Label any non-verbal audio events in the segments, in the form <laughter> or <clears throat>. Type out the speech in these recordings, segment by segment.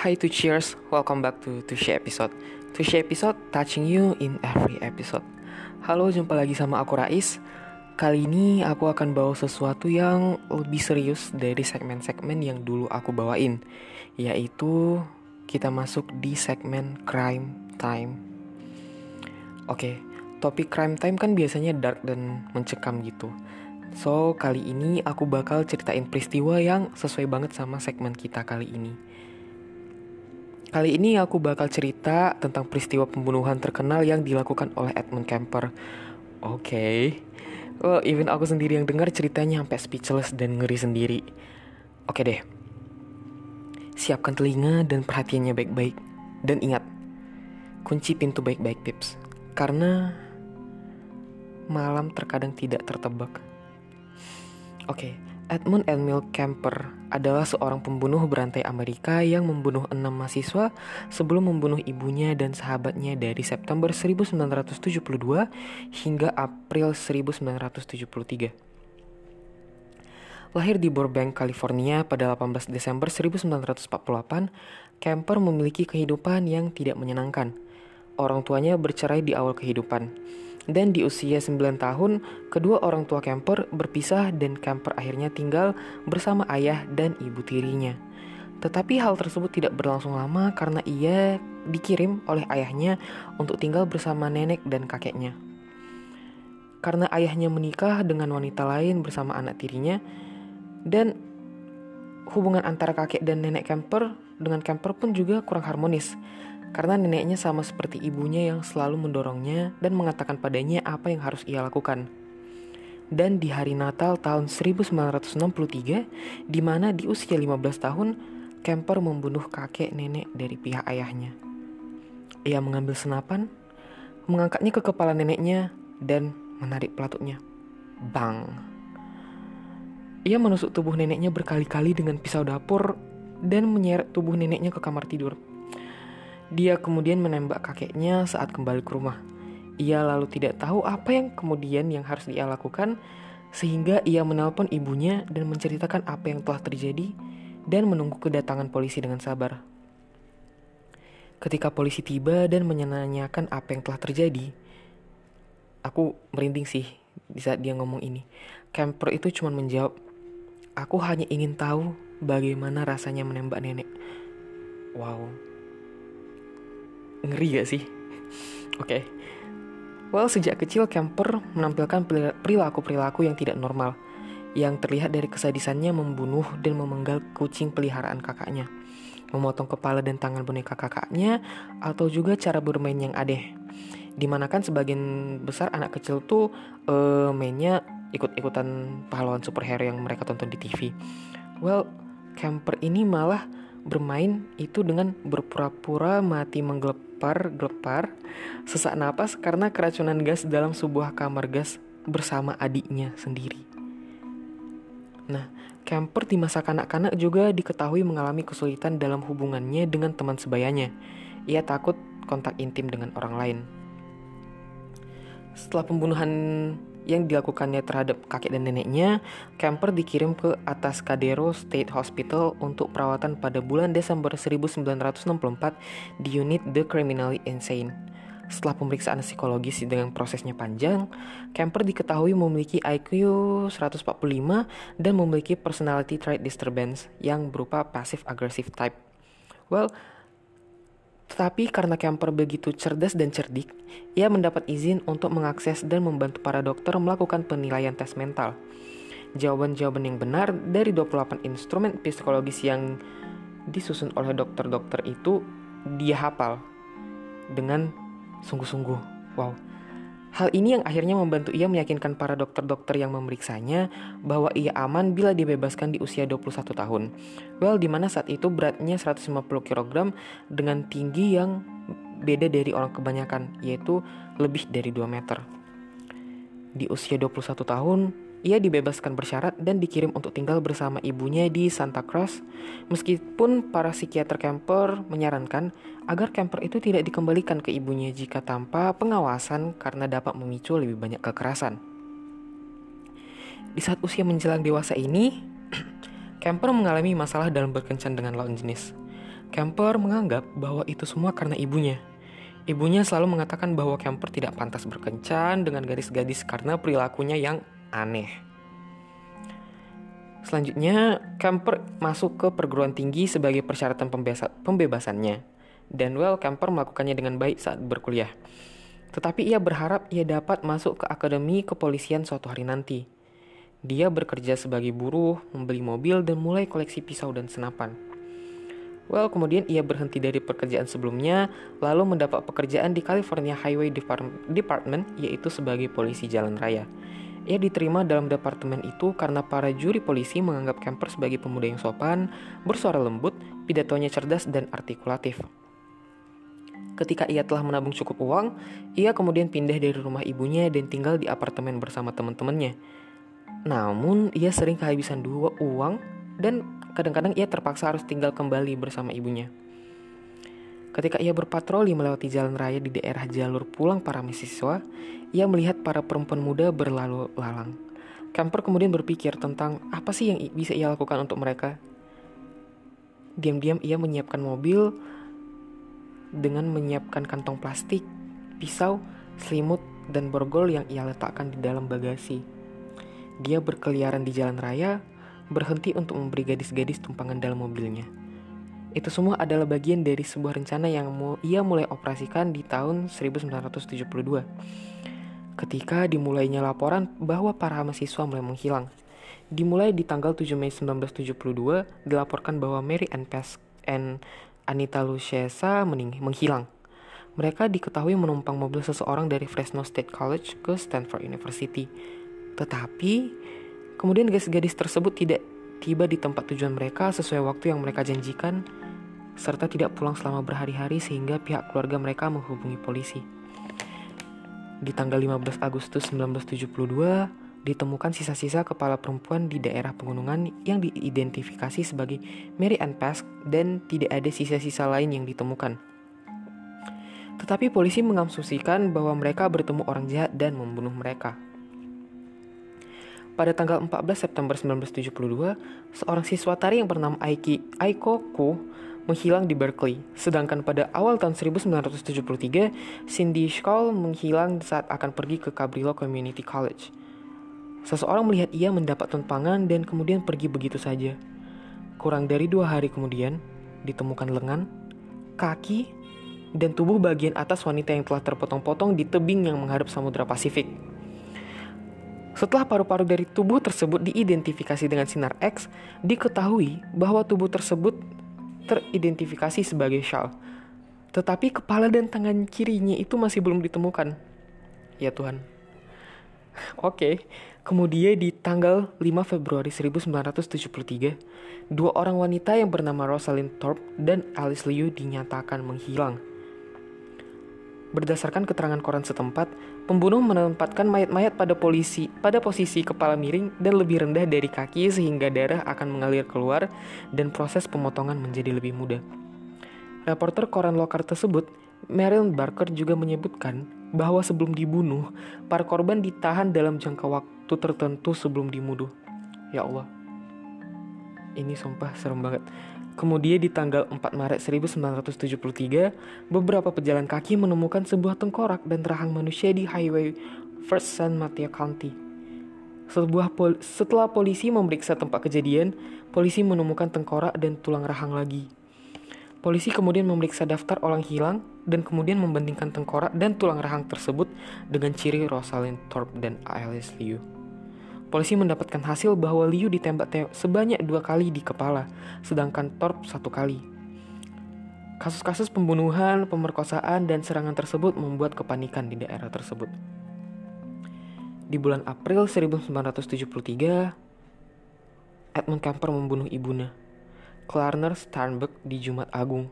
Hi to cheers, welcome back to Tushy episode. Tushy episode touching you in every episode. Halo, jumpa lagi sama aku Rais. Kali ini aku akan bawa sesuatu yang lebih serius dari segmen-segmen yang dulu aku bawain, yaitu kita masuk di segmen crime time. Oke, topik crime time kan biasanya dark dan mencekam gitu. So, kali ini aku bakal ceritain peristiwa yang sesuai banget sama segmen kita kali ini. Kali ini aku bakal cerita tentang peristiwa pembunuhan terkenal yang dilakukan oleh Edmund Kemper. Oke. Okay. Well, even aku sendiri yang dengar ceritanya sampai speechless dan ngeri sendiri. Oke okay deh. Siapkan telinga dan perhatiannya baik-baik. Dan ingat, kunci pintu baik-baik, Pips. Karena malam terkadang tidak tertebak. Oke, okay. Edmund Emil Kemper adalah seorang pembunuh berantai Amerika yang membunuh enam mahasiswa sebelum membunuh ibunya dan sahabatnya dari September 1972 hingga April 1973. Lahir di Burbank, California pada 18 Desember 1948, Kemper memiliki kehidupan yang tidak menyenangkan. Orang tuanya bercerai di awal kehidupan dan di usia 9 tahun, kedua orang tua Kemper berpisah dan Kemper akhirnya tinggal bersama ayah dan ibu tirinya. Tetapi hal tersebut tidak berlangsung lama karena ia dikirim oleh ayahnya untuk tinggal bersama nenek dan kakeknya. Karena ayahnya menikah dengan wanita lain bersama anak tirinya, dan hubungan antara kakek dan nenek Kemper dengan Kemper pun juga kurang harmonis karena neneknya sama seperti ibunya yang selalu mendorongnya dan mengatakan padanya apa yang harus ia lakukan. Dan di hari Natal tahun 1963, di mana di usia 15 tahun, Kemper membunuh kakek nenek dari pihak ayahnya. Ia mengambil senapan, mengangkatnya ke kepala neneknya, dan menarik pelatutnya. Bang! Ia menusuk tubuh neneknya berkali-kali dengan pisau dapur dan menyeret tubuh neneknya ke kamar tidur. Dia kemudian menembak kakeknya saat kembali ke rumah. Ia lalu tidak tahu apa yang kemudian yang harus ia lakukan, sehingga ia menelpon ibunya dan menceritakan apa yang telah terjadi dan menunggu kedatangan polisi dengan sabar. Ketika polisi tiba dan menanyakan apa yang telah terjadi, aku merinding sih di saat dia ngomong ini. Camper itu cuma menjawab, "Aku hanya ingin tahu bagaimana rasanya menembak nenek." Wow, Ngeri gak sih? Oke. Okay. Well, sejak kecil Kemper menampilkan perilaku-perilaku yang tidak normal, yang terlihat dari kesadisannya membunuh dan memenggal kucing peliharaan kakaknya, memotong kepala dan tangan boneka kakaknya, atau juga cara bermain yang aneh. Di mana kan sebagian besar anak kecil tuh uh, mainnya ikut-ikutan pahlawan superhero yang mereka tonton di TV. Well, Kemper ini malah bermain itu dengan berpura-pura mati menggelap gelepar-gelepar sesak napas karena keracunan gas dalam sebuah kamar gas bersama adiknya sendiri. Nah, Camper di masa kanak-kanak juga diketahui mengalami kesulitan dalam hubungannya dengan teman sebayanya. Ia takut kontak intim dengan orang lain. Setelah pembunuhan yang dilakukannya terhadap kakek dan neneknya, Kemper dikirim ke Atascadero State Hospital untuk perawatan pada bulan Desember 1964 di unit The Criminally Insane. Setelah pemeriksaan psikologis dengan prosesnya panjang, Kemper diketahui memiliki IQ 145 dan memiliki personality trait disturbance yang berupa passive aggressive type. Well, tetapi karena Kemper begitu cerdas dan cerdik, ia mendapat izin untuk mengakses dan membantu para dokter melakukan penilaian tes mental. Jawaban-jawaban yang benar dari 28 instrumen psikologis yang disusun oleh dokter-dokter itu dia hafal dengan sungguh-sungguh. Wow, Hal ini yang akhirnya membantu ia meyakinkan para dokter-dokter yang memeriksanya bahwa ia aman bila dibebaskan di usia 21 tahun. Well, di mana saat itu beratnya 150 kg dengan tinggi yang beda dari orang kebanyakan, yaitu lebih dari 2 meter. Di usia 21 tahun, ia dibebaskan bersyarat dan dikirim untuk tinggal bersama ibunya di Santa Cruz, meskipun para psikiater camper menyarankan agar camper itu tidak dikembalikan ke ibunya jika tanpa pengawasan karena dapat memicu lebih banyak kekerasan. Di saat usia menjelang dewasa ini, <clears throat> camper mengalami masalah dalam berkencan dengan lawan jenis. Kemper menganggap bahwa itu semua karena ibunya. Ibunya selalu mengatakan bahwa Kemper tidak pantas berkencan dengan gadis-gadis karena perilakunya yang aneh. Selanjutnya, Kemper masuk ke perguruan tinggi sebagai persyaratan pembebasannya. Dan well, Kemper melakukannya dengan baik saat berkuliah. Tetapi ia berharap ia dapat masuk ke akademi kepolisian suatu hari nanti. Dia bekerja sebagai buruh, membeli mobil, dan mulai koleksi pisau dan senapan. Well, kemudian ia berhenti dari pekerjaan sebelumnya, lalu mendapat pekerjaan di California Highway Department, yaitu sebagai polisi jalan raya. Ia diterima dalam departemen itu karena para juri polisi menganggap Kemper sebagai pemuda yang sopan, bersuara lembut, pidatonya cerdas dan artikulatif. Ketika ia telah menabung cukup uang, ia kemudian pindah dari rumah ibunya dan tinggal di apartemen bersama teman-temannya. Namun, ia sering kehabisan dua uang dan kadang-kadang ia terpaksa harus tinggal kembali bersama ibunya. Ketika ia berpatroli melewati jalan raya di daerah jalur pulang para mahasiswa, ia melihat para perempuan muda berlalu lalang. Camper kemudian berpikir tentang apa sih yang bisa ia lakukan untuk mereka. Diam-diam ia menyiapkan mobil dengan menyiapkan kantong plastik, pisau, selimut, dan borgol yang ia letakkan di dalam bagasi. Dia berkeliaran di jalan raya, berhenti untuk memberi gadis-gadis tumpangan dalam mobilnya. Itu semua adalah bagian dari sebuah rencana yang ia mulai operasikan di tahun 1972. Ketika dimulainya laporan bahwa para mahasiswa mulai menghilang. Dimulai di tanggal 7 Mei 1972, dilaporkan bahwa Mary Ann Pesk and Anita Luchesa menghilang. Mereka diketahui menumpang mobil seseorang dari Fresno State College ke Stanford University. Tetapi Kemudian gadis-gadis tersebut tidak tiba di tempat tujuan mereka sesuai waktu yang mereka janjikan, serta tidak pulang selama berhari-hari sehingga pihak keluarga mereka menghubungi polisi. Di tanggal 15 Agustus 1972, ditemukan sisa-sisa kepala perempuan di daerah pegunungan yang diidentifikasi sebagai Mary Ann Pask dan tidak ada sisa-sisa lain yang ditemukan. Tetapi polisi mengasumsikan bahwa mereka bertemu orang jahat dan membunuh mereka. Pada tanggal 14 September 1972, seorang siswa tari yang bernama Aiki Aiko Ku menghilang di Berkeley. Sedangkan pada awal tahun 1973, Cindy Scholl menghilang saat akan pergi ke Cabrillo Community College. Seseorang melihat ia mendapat tumpangan dan kemudian pergi begitu saja. Kurang dari dua hari kemudian, ditemukan lengan, kaki, dan tubuh bagian atas wanita yang telah terpotong-potong di tebing yang menghadap Samudra Pasifik. Setelah paru-paru dari tubuh tersebut diidentifikasi dengan sinar X, diketahui bahwa tubuh tersebut teridentifikasi sebagai Shal. Tetapi kepala dan tangan kirinya itu masih belum ditemukan. Ya Tuhan. Oke, kemudian di tanggal 5 Februari 1973, dua orang wanita yang bernama Rosalind Thorpe dan Alice Liu dinyatakan menghilang. Berdasarkan keterangan koran setempat, pembunuh menempatkan mayat-mayat pada polisi pada posisi kepala miring dan lebih rendah dari kaki sehingga darah akan mengalir keluar dan proses pemotongan menjadi lebih mudah. Reporter koran lokal tersebut, Meryl Barker juga menyebutkan bahwa sebelum dibunuh, para korban ditahan dalam jangka waktu tertentu sebelum dimuduh. Ya Allah. Ini sumpah serem banget. Kemudian di tanggal 4 Maret 1973, beberapa pejalan kaki menemukan sebuah tengkorak dan rahang manusia di highway First San Mateo County. Sebuah pol setelah polisi memeriksa tempat kejadian, polisi menemukan tengkorak dan tulang rahang lagi. Polisi kemudian memeriksa daftar orang hilang dan kemudian membandingkan tengkorak dan tulang rahang tersebut dengan ciri Rosalind Thorpe dan Alice Liu. Polisi mendapatkan hasil bahwa Liu ditembak sebanyak dua kali di kepala, sedangkan Thorpe satu kali. Kasus-kasus pembunuhan, pemerkosaan, dan serangan tersebut membuat kepanikan di daerah tersebut. Di bulan April 1973, Edmund Kemper membunuh ibunya, Klarner Sternberg, di Jumat Agung.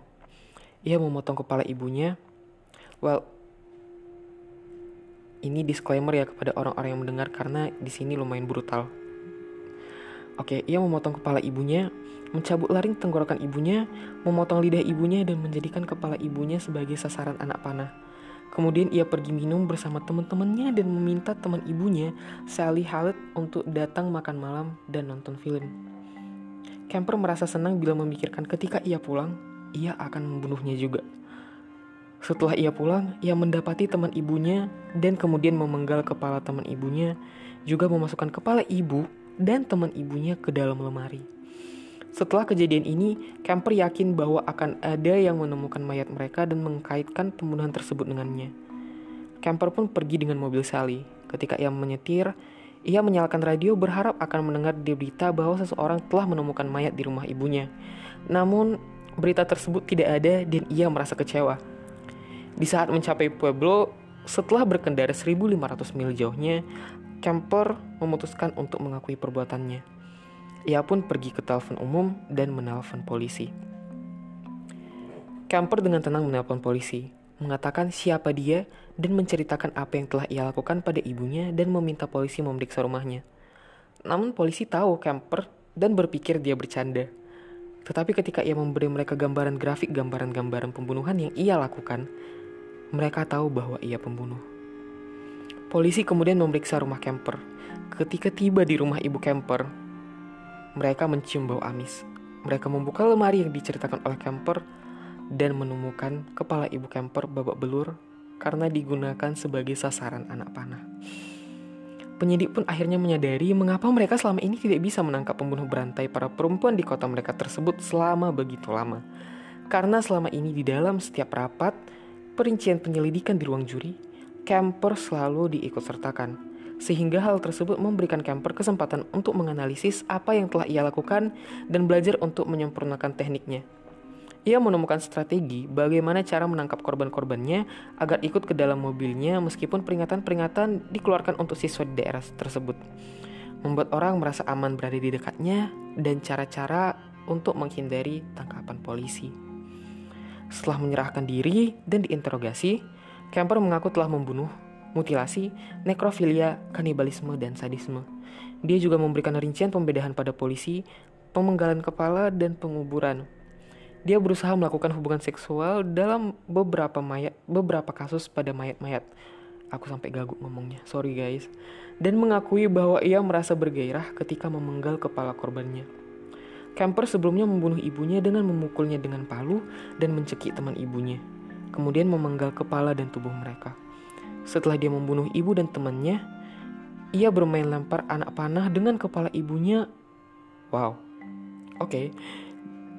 Ia memotong kepala ibunya. Well, ini disclaimer ya kepada orang-orang yang mendengar karena di sini lumayan brutal. Oke, ia memotong kepala ibunya, mencabut laring tenggorokan ibunya, memotong lidah ibunya dan menjadikan kepala ibunya sebagai sasaran anak panah. Kemudian ia pergi minum bersama teman-temannya dan meminta teman ibunya, Sally Hallett, untuk datang makan malam dan nonton film. Kemper merasa senang bila memikirkan ketika ia pulang, ia akan membunuhnya juga. Setelah ia pulang, ia mendapati teman ibunya dan kemudian memenggal kepala teman ibunya, juga memasukkan kepala ibu dan teman ibunya ke dalam lemari. Setelah kejadian ini, Camper yakin bahwa akan ada yang menemukan mayat mereka dan mengkaitkan pembunuhan tersebut dengannya. Camper pun pergi dengan mobil Sally. Ketika ia menyetir, ia menyalakan radio berharap akan mendengar di berita bahwa seseorang telah menemukan mayat di rumah ibunya. Namun, berita tersebut tidak ada dan ia merasa kecewa. Di saat mencapai Pueblo, setelah berkendara 1500 mil jauhnya, Camper memutuskan untuk mengakui perbuatannya. Ia pun pergi ke telepon umum dan menelpon polisi. Camper dengan tenang menelpon polisi, mengatakan siapa dia dan menceritakan apa yang telah ia lakukan pada ibunya dan meminta polisi memeriksa rumahnya. Namun polisi tahu Camper dan berpikir dia bercanda. Tetapi ketika ia memberi mereka gambaran grafik gambaran-gambaran pembunuhan yang ia lakukan, mereka tahu bahwa ia pembunuh. Polisi kemudian memeriksa rumah Kemper. Ketika tiba di rumah ibu Kemper, mereka mencium bau amis. Mereka membuka lemari yang diceritakan oleh Kemper dan menemukan kepala ibu Kemper babak belur karena digunakan sebagai sasaran anak panah. Penyidik pun akhirnya menyadari mengapa mereka selama ini tidak bisa menangkap pembunuh berantai para perempuan di kota mereka tersebut selama begitu lama. Karena selama ini di dalam setiap rapat, perincian penyelidikan di ruang juri, Kemper selalu diikut sertakan. Sehingga hal tersebut memberikan Kemper kesempatan untuk menganalisis apa yang telah ia lakukan dan belajar untuk menyempurnakan tekniknya. Ia menemukan strategi bagaimana cara menangkap korban-korbannya agar ikut ke dalam mobilnya meskipun peringatan-peringatan dikeluarkan untuk siswa di daerah tersebut. Membuat orang merasa aman berada di dekatnya dan cara-cara untuk menghindari tangkapan polisi. Setelah menyerahkan diri dan diinterogasi, Kemper mengaku telah membunuh, mutilasi, nekrofilia, kanibalisme, dan sadisme. Dia juga memberikan rincian pembedahan pada polisi, pemenggalan kepala, dan penguburan. Dia berusaha melakukan hubungan seksual dalam beberapa mayat, beberapa kasus pada mayat-mayat. Aku sampai gaguk ngomongnya, sorry guys. Dan mengakui bahwa ia merasa bergairah ketika memenggal kepala korbannya. Kemper sebelumnya membunuh ibunya dengan memukulnya dengan palu dan mencekik teman ibunya, kemudian memenggal kepala dan tubuh mereka. Setelah dia membunuh ibu dan temannya, ia bermain lempar anak panah dengan kepala ibunya. Wow, oke. Okay.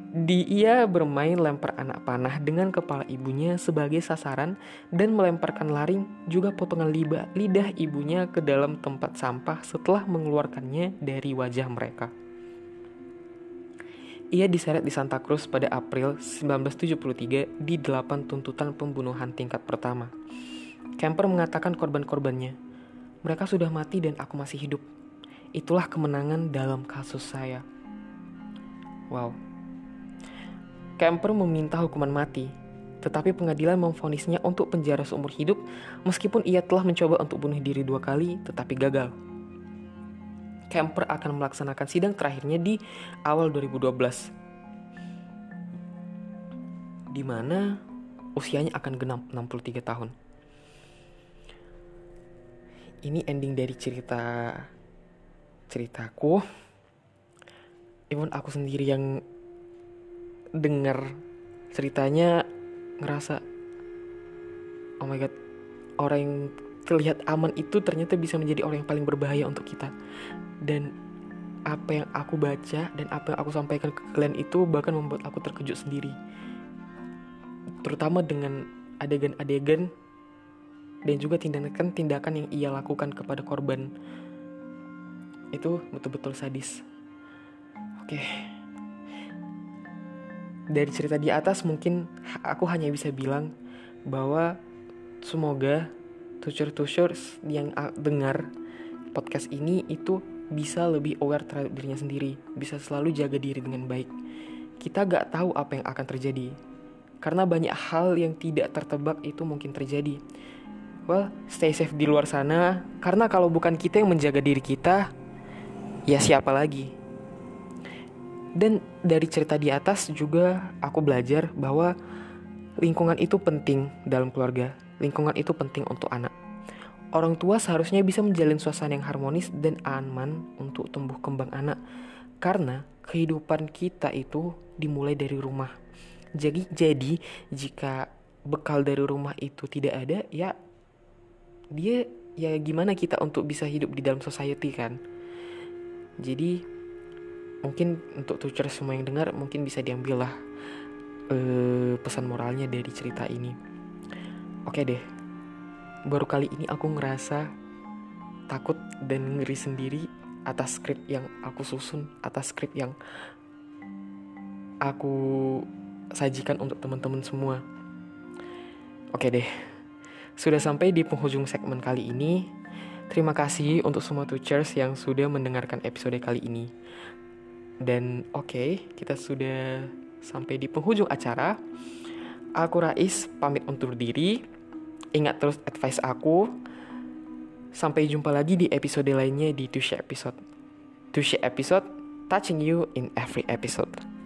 Di ia bermain lempar anak panah dengan kepala ibunya sebagai sasaran dan melemparkan laring juga potongan lidah, lidah ibunya ke dalam tempat sampah setelah mengeluarkannya dari wajah mereka. Ia diseret di Santa Cruz pada April 1973 di delapan tuntutan pembunuhan tingkat pertama. Kemper mengatakan korban-korbannya, mereka sudah mati dan aku masih hidup. Itulah kemenangan dalam kasus saya. Wow. Kemper meminta hukuman mati, tetapi pengadilan memfonisnya untuk penjara seumur hidup meskipun ia telah mencoba untuk bunuh diri dua kali tetapi gagal. Kemper akan melaksanakan sidang terakhirnya di awal 2012. Di mana usianya akan genap 63 tahun. Ini ending dari cerita ceritaku. Even aku sendiri yang dengar ceritanya ngerasa oh my god orang yang terlihat aman itu ternyata bisa menjadi orang yang paling berbahaya untuk kita. Dan apa yang aku baca dan apa yang aku sampaikan ke kalian itu bahkan membuat aku terkejut sendiri. Terutama dengan adegan-adegan dan juga tindakan-tindakan yang ia lakukan kepada korban. Itu betul-betul sadis. Oke. Dari cerita di atas mungkin aku hanya bisa bilang bahwa semoga tusur-tusur yang dengar podcast ini itu bisa lebih aware terhadap dirinya sendiri, bisa selalu jaga diri dengan baik. Kita gak tahu apa yang akan terjadi, karena banyak hal yang tidak tertebak itu mungkin terjadi. Well, stay safe di luar sana, karena kalau bukan kita yang menjaga diri kita, ya siapa lagi? Dan dari cerita di atas juga aku belajar bahwa lingkungan itu penting dalam keluarga. Lingkungan itu penting untuk anak. Orang tua seharusnya bisa menjalin suasana yang harmonis dan aman untuk tumbuh kembang anak. Karena kehidupan kita itu dimulai dari rumah. Jadi jadi jika bekal dari rumah itu tidak ada ya dia ya gimana kita untuk bisa hidup di dalam society kan. Jadi mungkin untuk teacher semua yang dengar mungkin bisa diambil lah uh, pesan moralnya dari cerita ini. Oke deh, baru kali ini aku ngerasa takut dan ngeri sendiri atas skrip yang aku susun, atas skrip yang aku sajikan untuk teman-teman semua. Oke deh, sudah sampai di penghujung segmen kali ini. Terima kasih untuk semua teachers yang sudah mendengarkan episode kali ini. Dan oke, okay, kita sudah sampai di penghujung acara. Aku Rais pamit undur diri. Ingat terus advice aku. Sampai jumpa lagi di episode lainnya di Tushy Episode. Tushy Episode, touching you in every episode.